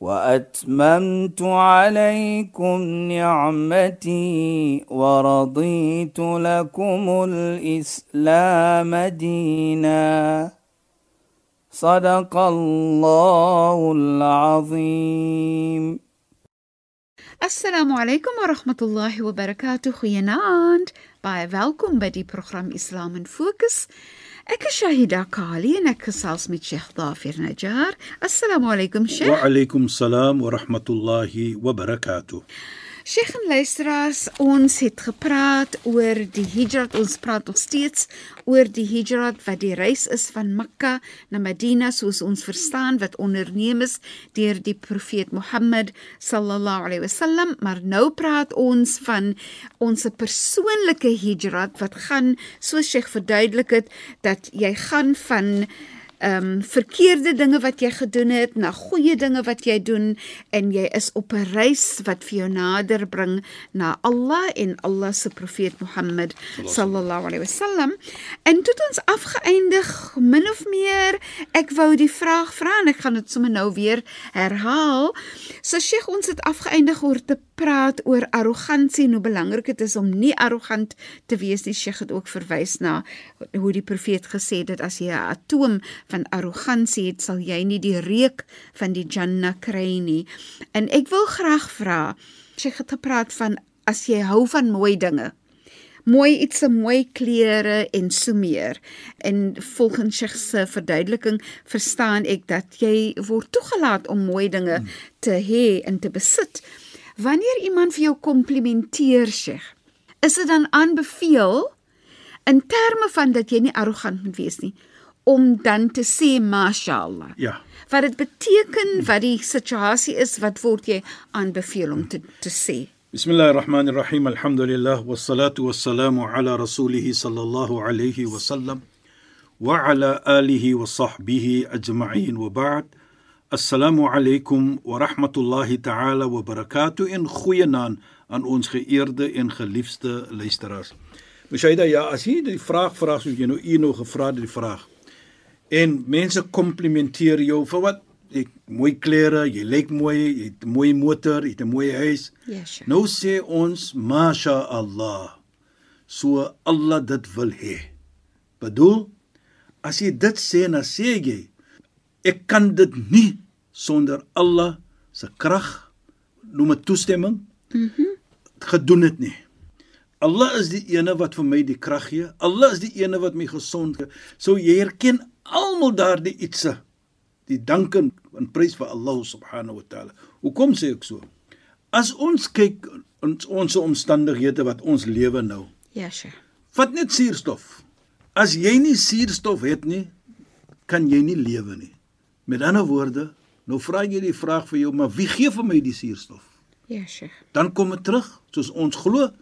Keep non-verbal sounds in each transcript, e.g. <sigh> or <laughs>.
وأتممت عليكم نعمتي ورضيت لكم الإسلام دينا. صدق الله العظيم. السلام عليكم ورحمة الله وبركاته. خيانات باي welcome بدي program اسلام فوكس Ek is Shahida Kali en ek gesels met Sheikh Dafir Najjar. Assalamu alaykum Sheikh. Wa alaykum Sheikh en luisteraars, ons het gepraat oor die Hijrat. Ons praat nog steeds oor die Hijrat wat die reis is van Mekka na Medina soos ons verstaan wat onderneem is deur die profeet Mohammed sallallahu alaihi wasallam, maar nou praat ons van ons persoonlike Hijrat wat gaan soos Sheikh verduidelik het dat jy gaan van ehm um, verkeerde dinge wat jy gedoen het na goeie dinge wat jy doen en jy is op 'n reis wat vir jou nader bring na Allah en Allah se profeet Mohammed sallallahu alaihi wasallam en dit ons afgeëindig min of meer ek wou die vraag vra en ek gaan dit sommer nou weer herhaal. So Sheikh ons het afgeëindig oor te praat oor arrogansie en hoe belangrik dit is om nie arrogant te wees nie. Sheikh het ook verwys na hoe die profeet gesê het as jy 'n atoom van arrogansie het, sal jy nie die reuk van die Jannah kry nie. En ek wil graag vra, Sheikh het gepraat van as jy hou van mooi dinge, mooi iets se mooi klere en so meer. En volgens Sheikh se verduideliking verstaan ek dat jy word toegelaat om mooi dinge te hê en te besit. Wanneer iemand vir jou komplimenteer, Sheikh, is dit dan aanbeveel in terme van dat jy nie arrogant moet wees nie om dan te sê mashallah. Ja. Wat dit beteken, wat die situasie is, wat word jy aanbeveel om te te sê? Bismillahirrahmanirrahim. Alhamdulillah wassalatu wassalamu ala rasulih sallallahu alayhi wa sallam wa ala alihi wa sahbihi ajma'in wa ba'd. Assalamu alaykum wa rahmatullahi ta'ala wa barakatuh in goeienaand aan ons geëerde en geliefde luisteraars. Meshaida, ja, as jy die vraag vra soos jy nou u nou gevra het die vraag. En mense komplimenteer jou vir wat? Jy mooi klere, jy lyk mooi, jy het 'n mooi motor, jy het 'n mooi huis. Yes. Nou sê ons masha Allah. So Allah dit wil hê. Bedoel as jy dit sê, dan sê jy ek kan dit nie sonder Allah se krag noem dit toestemming. Mm gedoen het nie. Allah is die ene wat vir my die krag gee. Allah is die ene wat my gesond gee. So jy erken almal daardie ietsie. Die dank en prys vir Allah subhanahu wa taala. Hoekom sê ek so? As ons kyk ons ons omstandighede wat ons lewe nou. Ja, Sheikh. Vat net suurstof. As jy nie suurstof het nie, kan jy nie lewe nie. Met ander woorde, nou vra jy die vraag vir jou, maar wie gee vir my die suurstof? Ja, Sheikh. Dan kom dit terug, soos ons glo,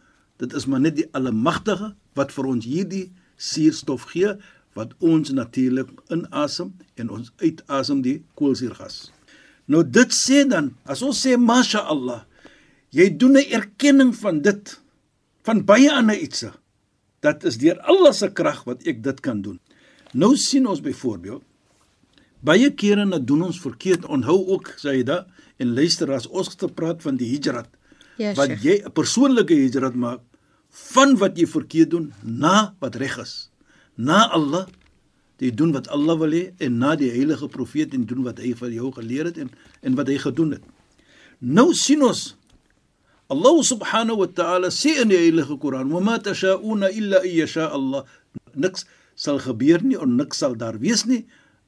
dit is maar net die Almagtige wat vir ons hierdie suurstof gee wat ons natuurlik inasem en ons uitasem die koolsuurgas. Nou dit sê dan, as ons sê masha Allah, jy doen 'n erkenning van dit van baie ander ietsie. Dat is deur Allah se krag wat ek dit kan doen. Nou sien ons byvoorbeeld baie kere na doen ons verkeerd. Onthou ook Saida en luister as ons te praat van die hijrat Ja, wat jy 'n persoonlike hijrat maak van wat jy verkeerd doen na wat reg is. Na Allah jy doen wat Allah wil hê en na die heilige profeet en doen wat hy vir jou geleer het en en wat hy gedoen het. Nou sien ons Allah subhanahu wa ta'ala sê in die heilige Koran: "Wa ma tasha'una illa an yasha Allah." Niks sal gebeur nie of niks sal daar wees nie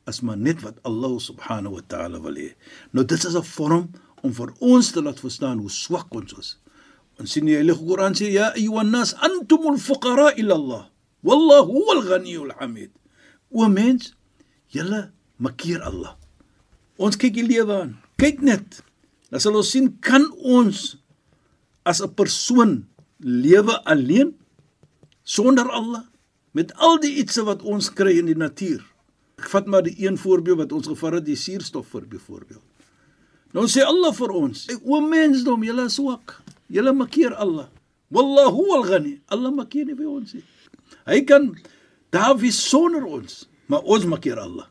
as maar net wat Allah subhanahu wa ta'ala wil hê. Nou dit is 'n vorm om vir ons te laat verstaan hoe swak ons is. Ons sien die heilige Koran sê: "Ya ayyuhan nas antumul fuqara ila Allah, wallahu huwal ghaniyyul hamid." O mens, julle makkeer Allah. Ons kyk die lewe aan. Kyk net. Dan sal ons sien kan ons as 'n persoon lewe alleen sonder Allah met al die ietsie wat ons kry in die natuur. Ek vat maar die een voorbeeld wat ons gevat het, die suurstof vir byvoorbeeld. Nou sê Allah vir ons, o mensdom, julle is swak. Julle makkeer Allah. Wallahu al-ghani. Allah makkeer nie vir ons nie. Hy kan daar wie sonder ons, maar ons makkeer Allah.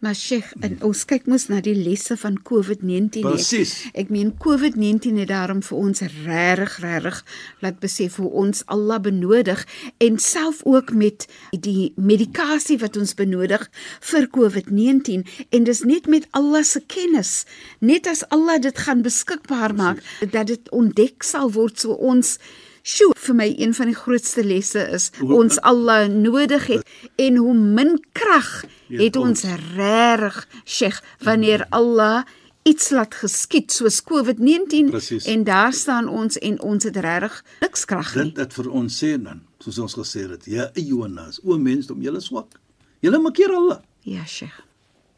Maar Sheikh, en ons kyk mos na die lesse van COVID-19. nie. Presies. Ek meen COVID-19 het daarom vir ons regtig regtig laat besef hoe ons Allah benodig en self ook met die medikasie wat ons benodig vir COVID-19 en dis net met Allah se kennis, net as Allah dit gaan beskikbaar maak dat dit ontdek sal word so ons Sjoe, vir my een van die grootste lesse is ons Allah nodig het en hoe min krag het ons reg, Sheikh, wanneer Allah iets laat geskied soos COVID-19 Presies. en daar staan ons en ons het regtig niks krag nie. Dit het vir ons sê dan, soos ons gesê het, ja ayyuhannas, o mensdom, julle swak. Julle makkeer Allah. Ja, Sheikh.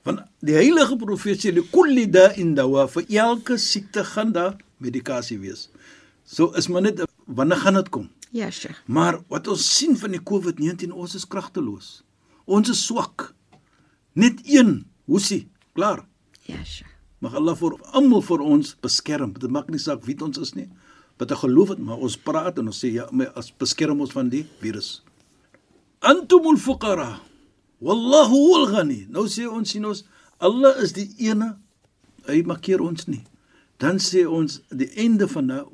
Want die heilige profeet sê li kulli da'in dawa vir elke siekte gaan daar medikasie wees. So is maar net wanneer gaan dit kom? Ja, Sheikh. Maar wat ons sien van die COVID-19, ons is kragteloos. Ons is swak. Net een hoesie, klaar. Ja, Sheikh. Mag Allah vir almal vir ons beskerm. Dit maak nie saak wie ons is nie. Wat 'n geloof het, maar ons praat en ons sê ja, my as beskerm ons van die virus. Antumul fuqara. Wallahu huwal ghani. Nou sê ons sien ons Allah is die ene. Hy makkeer ons nie. Dan sê ons die einde van nou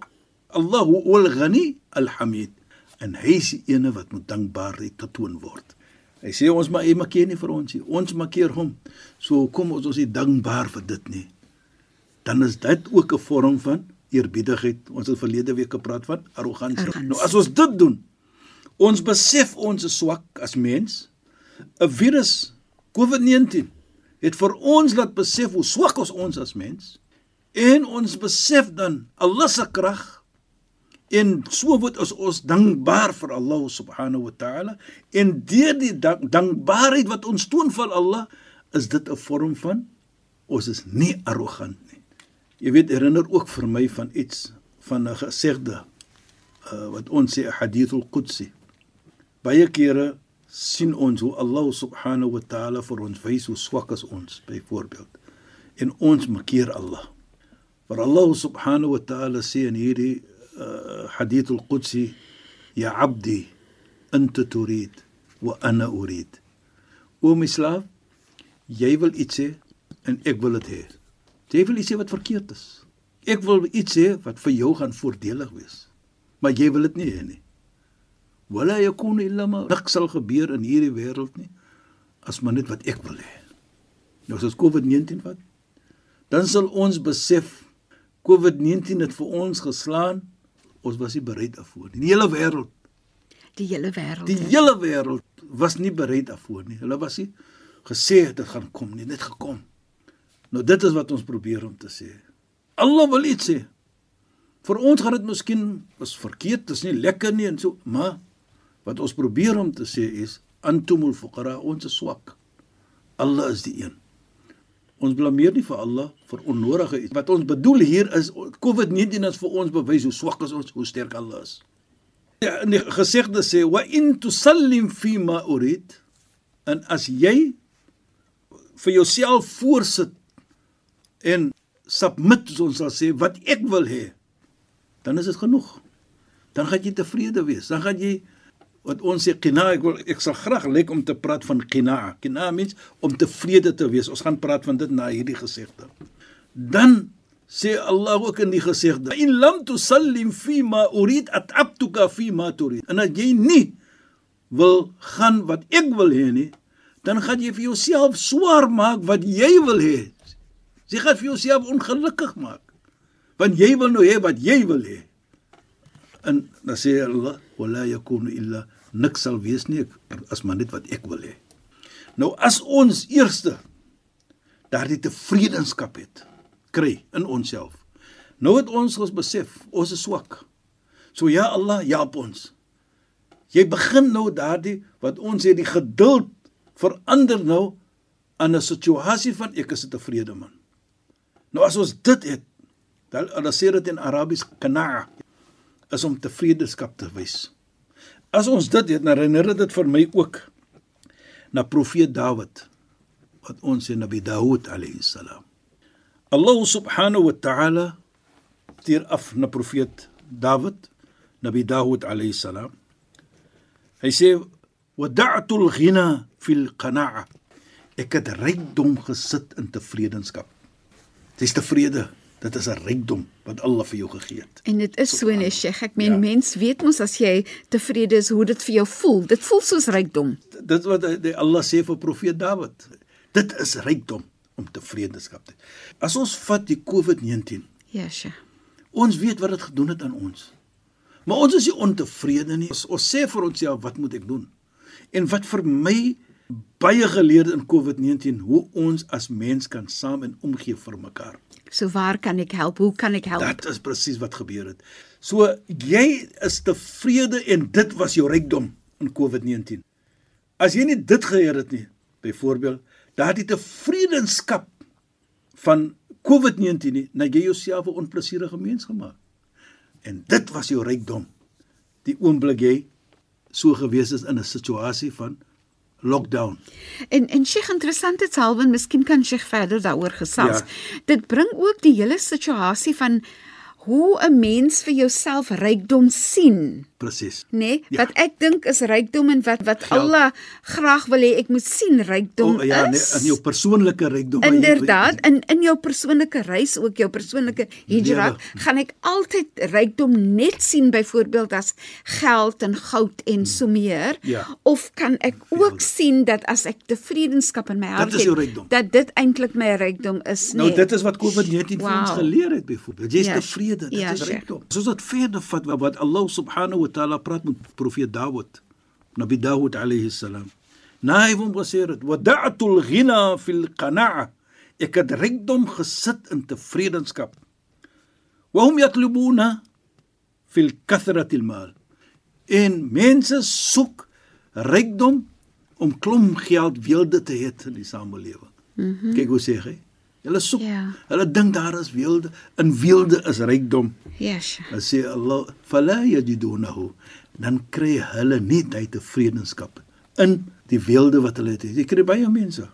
Allahu huwal ghani alhamid. En hy is die ene wat moet dankbaarheid getoon word. Hy sê ons maar hy makkeer nie vir ons nie. Ons makkeer hom. So kom ons ons is dankbaar vir dit nie. Dan is dit ook 'n vorm van eerbiedigheid. Ons het verlede week gepraat van arrogansie. Arrogansie. Nou as ons dit doen, ons besef ons is swak as mens. 'n Virus COVID-19 het vir ons laat besef hoe swak ons ons as mens en ons besef dan Allah se krag En so word ons ons dankbaar vir Allah subhanahu wa ta'ala en deur die dank, dankbaarheid wat ons toon vir Allah is dit 'n vorm van ons is nie arrogant nie. Jy weet herinner ook vir my van iets van 'n gesegde uh, wat ons sê 'n hadithul qudsi. Baie kere sien ons hoe Allah subhanahu wa ta'ala vir ons wys hoe swak ons byvoorbeeld en ons makkeer Allah. Maar Allah subhanahu wa ta'ala sê in hierdie حديث القدسي يا عبدي انت تريد وانا اريد o my slaaf jy wil iets hê en ek wil dit hê jy wil iets hê wat verkeerd is ek wil iets hê wat vir jou gaan voordelig wees maar jy wil dit nie hê nie wala yakunu illa ma niks sal gebeur in hierdie wêreld nie as maar net wat ek wil hê nou as ons COVID-19 vat dan sal ons besef COVID-19 het vir ons geslaan ons was nie bereid daarvoor nie. Die hele wêreld, Die hele wêreld. die hè. hele wêreld was nie bereid daarvoor nie. Hulle was nie gesê dit gaan kom nie, net gekom. Nou dit is wat ons probeer om te sê. Allah wil iets sê. Vir ons gaan dit miskien is verkeerd, dis nie lekker nie en so, maar wat ons probeer om te sê is antumul fuqara, ons is swak. Allah is die een. Ons blameer nie vir Allah vir onnodige iets. Wat ons bedoel hier is COVID-19 is vir ons bewys hoe swak ons, hoe sterk Allah is. Ja, in die gesegde sê wa in tusallim fi ma urid en as jy vir jouself voorsit en submit ons sal sê wat ek wil hê dan is dit genoeg. Dan gaan jy tevrede wees. Dan gaan jy wat ons sê qina ek wil ek sal graag lyk om te praat van qina. Qina mens om tevrede te wees. Ons gaan praat van dit na hierdie gesegde. Dan sê Allah ook in die gesegde: "In lam tusallim fi ma urid at'abtuka fi ma turid." En as jy nie wil gaan wat ek wil hê nie, dan gaan jy vir jouself swaar maak wat jy wil hê. Jy gaan vir jouself ongelukkig maak. Want jy wil nou hê wat jy wil hê. En dan sê Allah: "Wala yakunu illa niks sal wees nie as maar net wat ek wil hê." Nou as ons eerste daardie tevredenskap het kry in onsself. Nou het ons ons besef, ons is swak. So ja Allah, help ons. Jy begin nou daardie wat ons sê die geduld verander nou aan 'n situasie van ek is 'n tevrede man. Nou as ons dit het, dan dan sê dit in Arabies qana'a. Is om tevredenskap te wys. As ons dit het, herinner dit vir my ook na profeet Dawid wat ons sê Nabi Dawud alayhi salam. Allah subhanahu wa ta'ala stuur af na profeet Dawid, Nabi Dawud alayhi salam. Hy sê wada'tu al-ghina fil qana'a. Ek het rykdom gesit in tevredenskap. Dis tevrede. Dit is 'n rykdom wat Allah vir jou gegee het. En dit is so nee, Sheikh. Ek meen Ja. mens weet mos as jy tevrede is hoe dit vir jou voel. Dit voel soos rykdom. Dit wat die Allah sê vir profeet Dawid. Dit is rykdom om tevredenskap te. As ons vat die COVID-19, Ja, Sheikh. ons weet wat dit gedoen het aan ons. Maar ons is nie ontevrede nie. Ons, ons sê vir onsself wat moet ek doen? En wat vir my baie geleer in COVID-19 hoe ons as mens kan saam en omgee vir mekaar. So waar kan ek help? Hoe kan ek help? Dit is presies wat gebeur het. So jy is tevrede en dit was jou rykdom in COVID-19. As jy nie dit geheer het nie, byvoorbeeld, daardie tevredenskap van COVID-19 nie, nou jy jouself 'n onplesierige mens gemaak. En dit was jou rykdom. Die oomblik jy so gewees is in 'n situasie van lockdown. En en Sheikh interessant dit Salwen, miskien kan Sheikh verder daaroor gesels. Ja. Dit bring ook die hele situasie van hoe 'n mens vir jouself rykdom sien. Presies. nê nee, Ja. wat ek dink is rykdom en wat wat Geld. Allah graag wil hê ek moet sien rykdom O, ja, nee, is. in jou persoonlike rykdom. Inderdaad, in in jou persoonlike reis ook jou persoonlike hijra, Lewe. gaan ek altyd rykdom net sien byvoorbeeld as geld en goud en so meer Ja. of kan ek ook sien dat as ek tevredenskap in my hart rykdom. dat dit eintlik my rykdom is Nou nee. dit is wat COVID-19 vir ons geleer het byvoorbeeld. Jy's Ja, tevrede, dit ja, is rykdom. Soos dit verder vat wat- wat Allah subhanahu wa taala praat met profeet Dawud, Nabi Dawud alayhi salam. Na hy hom gesê het, "Wada'tu al-ghina fil qana'a." Ek het rykdom gesit in tevredenskap. Wa hum yatlubuna fil kathrati al-mal. En mense soek rykdom om klomp geld weelde te hê in die samelewing. Mm -hmm. Kyk hoe sê hy. Hulle soek. Ja. Hulle dink daar is weelde. In weelde is rykdom. ja sja. Dan sê Allah, "Fala yajidunahu." Dan kry hulle nie daai tevredenskap in die weelde wat hulle het. Jy kry baie mense.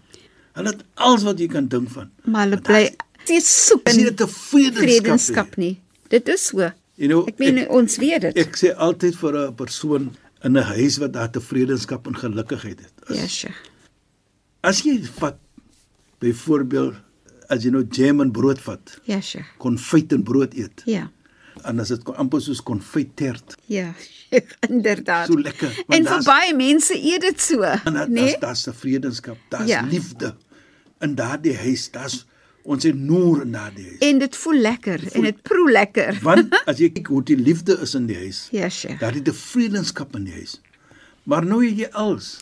Hulle het alles wat jy kan dink van. maar hulle bly steeds soek in 'n tevredenskap. vredenskap nie dit is so You know, ek meen ek- ons weet dit Ek sê altyd vir 'n persoon in 'n huis wat daar tevredenskap en gelukigheid het. Is, ja sja. As jy vat byvoorbeeld as jy nou jam en brood vat, ja sja. konfyt en brood eet, ja en as dit amper soos konfytert, Ja, inderdaad. So lekker, En vir baie mense eet dit so, en dit né? nee? daar's tevredenskap, daar's Ja. liefde in daardie huis, daar's ons het noor in daardie huis. En dit voel lekker en dit proe lekker. Want <laughs> as jy kyk hoe die liefde is in die huis, Ja, Sheikh. daardie tevredenskap in die huis. Maar nou het jy als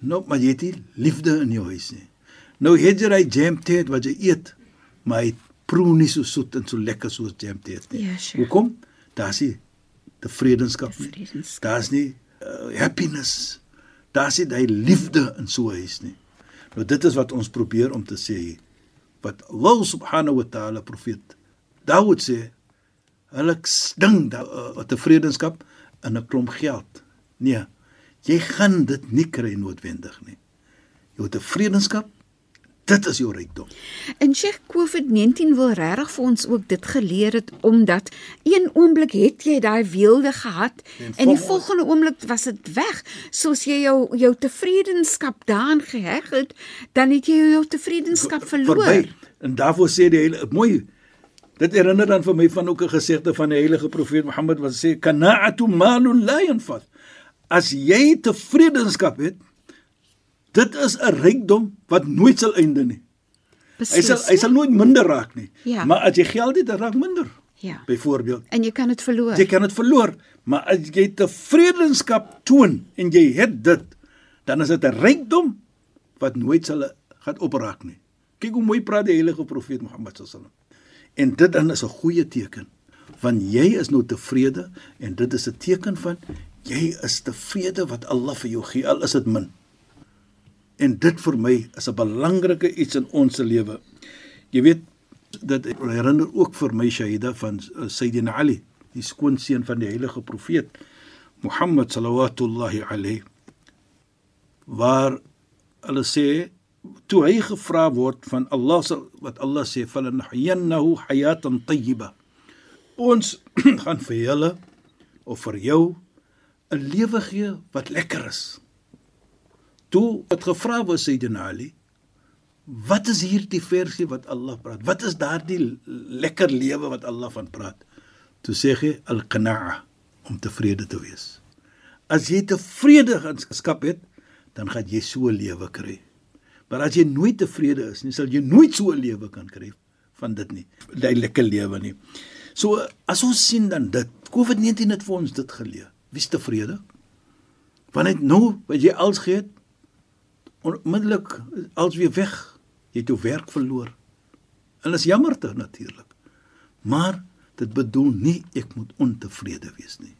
nou maar jy het nie liefde in jou huis nie. Nou het jy daai jam tart wat jy eet, maar hy proe nie so soet en so lekker soos jam tart nie. Ja, sure. Hoekom? Daar's nie tevredenskap nie. Daar's nie uh, happiness. Daar's nie daai liefde in so 'n huis nie. Nou dit is wat ons probeer om te sê hier. Wat Allah subhanahu wa ta'ala profeet Dawud sê, hulle ding da uh, tevredenskap in 'n klomp geld. Nee. Jy gaan dit nie kry noodwendig nie. Jou tevredenskap, dit is jou rykdom. En Sheikh COVID-19 wil regtig vir ons ook dit geleer het omdat een oomblik het jy daai weelde gehad en, en die vol- volgende oomblik was dit weg. Soos jy jou jou tevredenskap daaraan geheg het, dan het jy jou tevredenskap verloor. Verby. En daarvoor sê die hele mooi Dit herinner dan vir my van ook 'n gesegde van die heilige profeet Mohammed wat sê kana'atu malun la yanfad. As jy tevredenskap het, dit is 'n rykdom wat nooit sal einde nie. Hy Beslis. sal hy sal nooit minder raak nie. Ja. Maar as jy geld het, dan raak minder. Ja. Byvoorbeeld, En jy kan dit verloor. jy kan dit verloor, maar as jy tevredenskap toon en jy het dit, dan is dit 'n rykdom wat nooit sal gaan opraak nie. Kyk hoe mooi praat die heilige profeet Mohammed sallam. En dit dan is 'n goeie teken want jy is nou tevrede en dit is 'n teken van jy is tevrede wat Allah vir jou gee al is dit min. En dit vir my is 'n belangrike iets in ons se lewe. Jy weet dit herinner ook vir my Shahida van uh, Sayyidina Ali die skoonseun van die heilige profeet Mohammed sallallahu alayhi waar hulle sê toe hy gevra word van Allah wat Allah sê falanahyannahu hayatan tayyiba ons <clears throat> gaan vir julle of vir jou 'n lewe gee wat lekker is toe het gevra was Sayyidina Ali wat is hierdie versie wat Allah praat wat is daardie lekker lewe wat Allah van praat toe sê hy al-qana'a om tevrede te wees as jy tevrede geskap het dan gaan jy so 'n lewe kry Maar as jy nooit tevrede is nie, sal jy nooit so 'n lewe kan kry van dit nie. 'n Lekker lewe nie. So as ons sien dan dit, COVID-19 het vir ons dit geleer. Wie's tevrede? Want nou, wat jy als gehad, onmiddellik als weer weg. Jy het jou werk verloor. En is jammer te natuurlik. Maar dit bedoel nie ek moet ontevrede wees nie.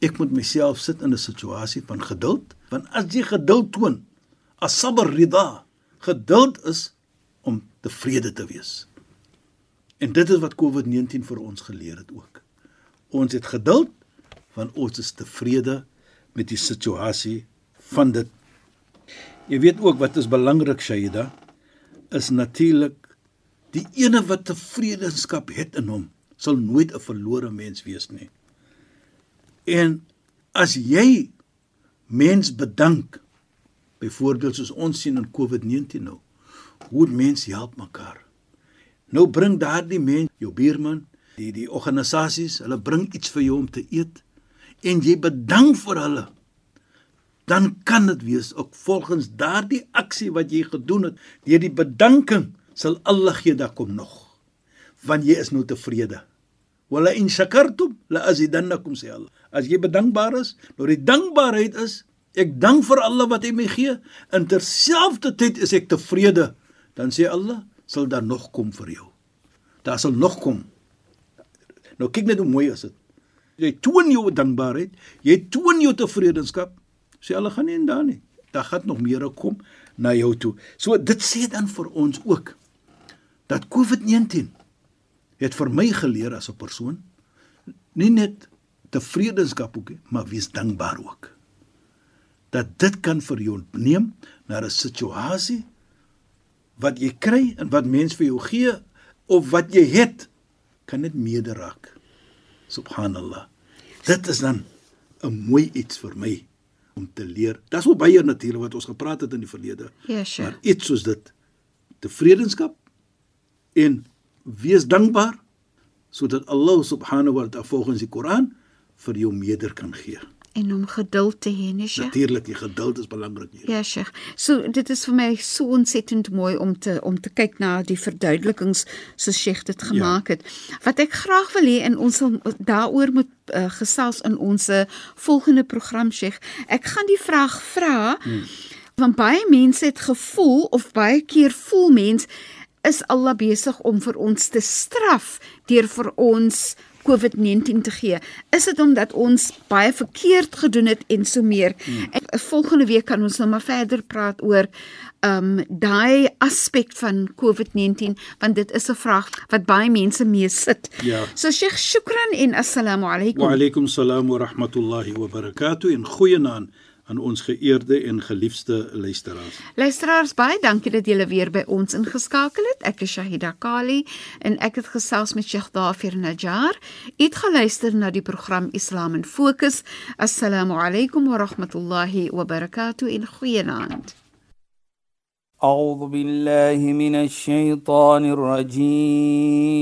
Ek moet myself sit in 'n situasie van geduld, want as jy geduld toon, As-sabr rida, geduld is om tevrede te wees. En dit is wat COVID-19 vir ons geleer het ook. Ons het geduld want ons is tevrede met die situasie van dit. Jy weet ook wat is belangrik Shaida is natuurlik die ene wat tevredenskap het in hom sal nooit 'n verlore mens wees nie. En as jy mens bedank Byvoorbeeld soos ons sien in COVID-19 nou. Hoe mense help mekaar. Nou bring daardie mens, jou buurman, die die organisasies, hulle bring iets vir jou om te eet en jy bedank vir hulle. Dan kan dit wees ook volgens daardie aksie wat jy gedoen het, deur die bedanking sal Allah gee dat kom nog. Want jy is nou tevrede. Wala in shakartum la azidannakum sê Allah. As jy bedankbaar is, nou die dankbaarheid is Ek dank vir Allah wat hy my gee. In terselfdertyd is ek tevrede. Dan sê Allah, sal daar nog kom vir jou. Daar sal nog kom. Nou kyk net hoe mooi is dit. Jy toon jou dankbaarheid, jy toon jou tevredenskap. Sê Allah gaan nie en daar nie. Daar gaan nog meer kom na jou toe. So dit sê dan vir ons ook dat COVID-19 het vir my geleer as 'n persoon nie net tevredenskap ook, maar wees dankbaar ook dat dit kan vir jou neem na 'n situasie wat jy kry en wat mens vir jou gee of wat jy het kan dit meederaak. Subhanallah. Dit is dan 'n mooi iets vir my om te leer. Daar's ook baie natuurlik wat ons gepraat het in die verlede. Ja, sure. Maar iets soos dit tevredenskap en wees dankbaar sodat Allah subhanahu wa ta'ala volgens die Koran vir jou meeder kan gee en om geduld te hê, nee, Sheikh. Natuurlik, die geduld is belangrik hier. Ja, Sheikh. So dit is vir my so ontsettend mooi om te om te kyk na die verduidelikings so Sheikh dit gemaak ja. het. Wat ek graag wil hê en ons sal daaroor moet uh, gesels in ons volgende program, Sheikh. Ek gaan die vraag vra hmm. want baie mense het gevoel of baie keer voel mense is Allah besig om vir ons te straf deur vir ons COVID-19 te gee? Is dit omdat ons baie verkeerd gedoen het en so meer? Hmm. En volgende week kan ons nou maar verder praat oor um daai aspek van COVID-19 want dit is 'n vraag wat baie mense mee sit. Ja. So Sheikh, shukran en assalamu alaykum. Wa alaykum salaam wa rahmatullahi wa barakatuh in goeie naam aan ons geëerde en geliefde luisteraars. Luisteraars, baie dankie dat julle weer by ons ingeskakel het. Ek is Shahida Kali en ek het gesels met Sheikh Dafir Najjar. Het geluister na die program Islam in Fokus. Assalamu alaykum wa rahmatullahi wa barakatuh in goeienaand. أعوذ بالله من الشيطان الرجيم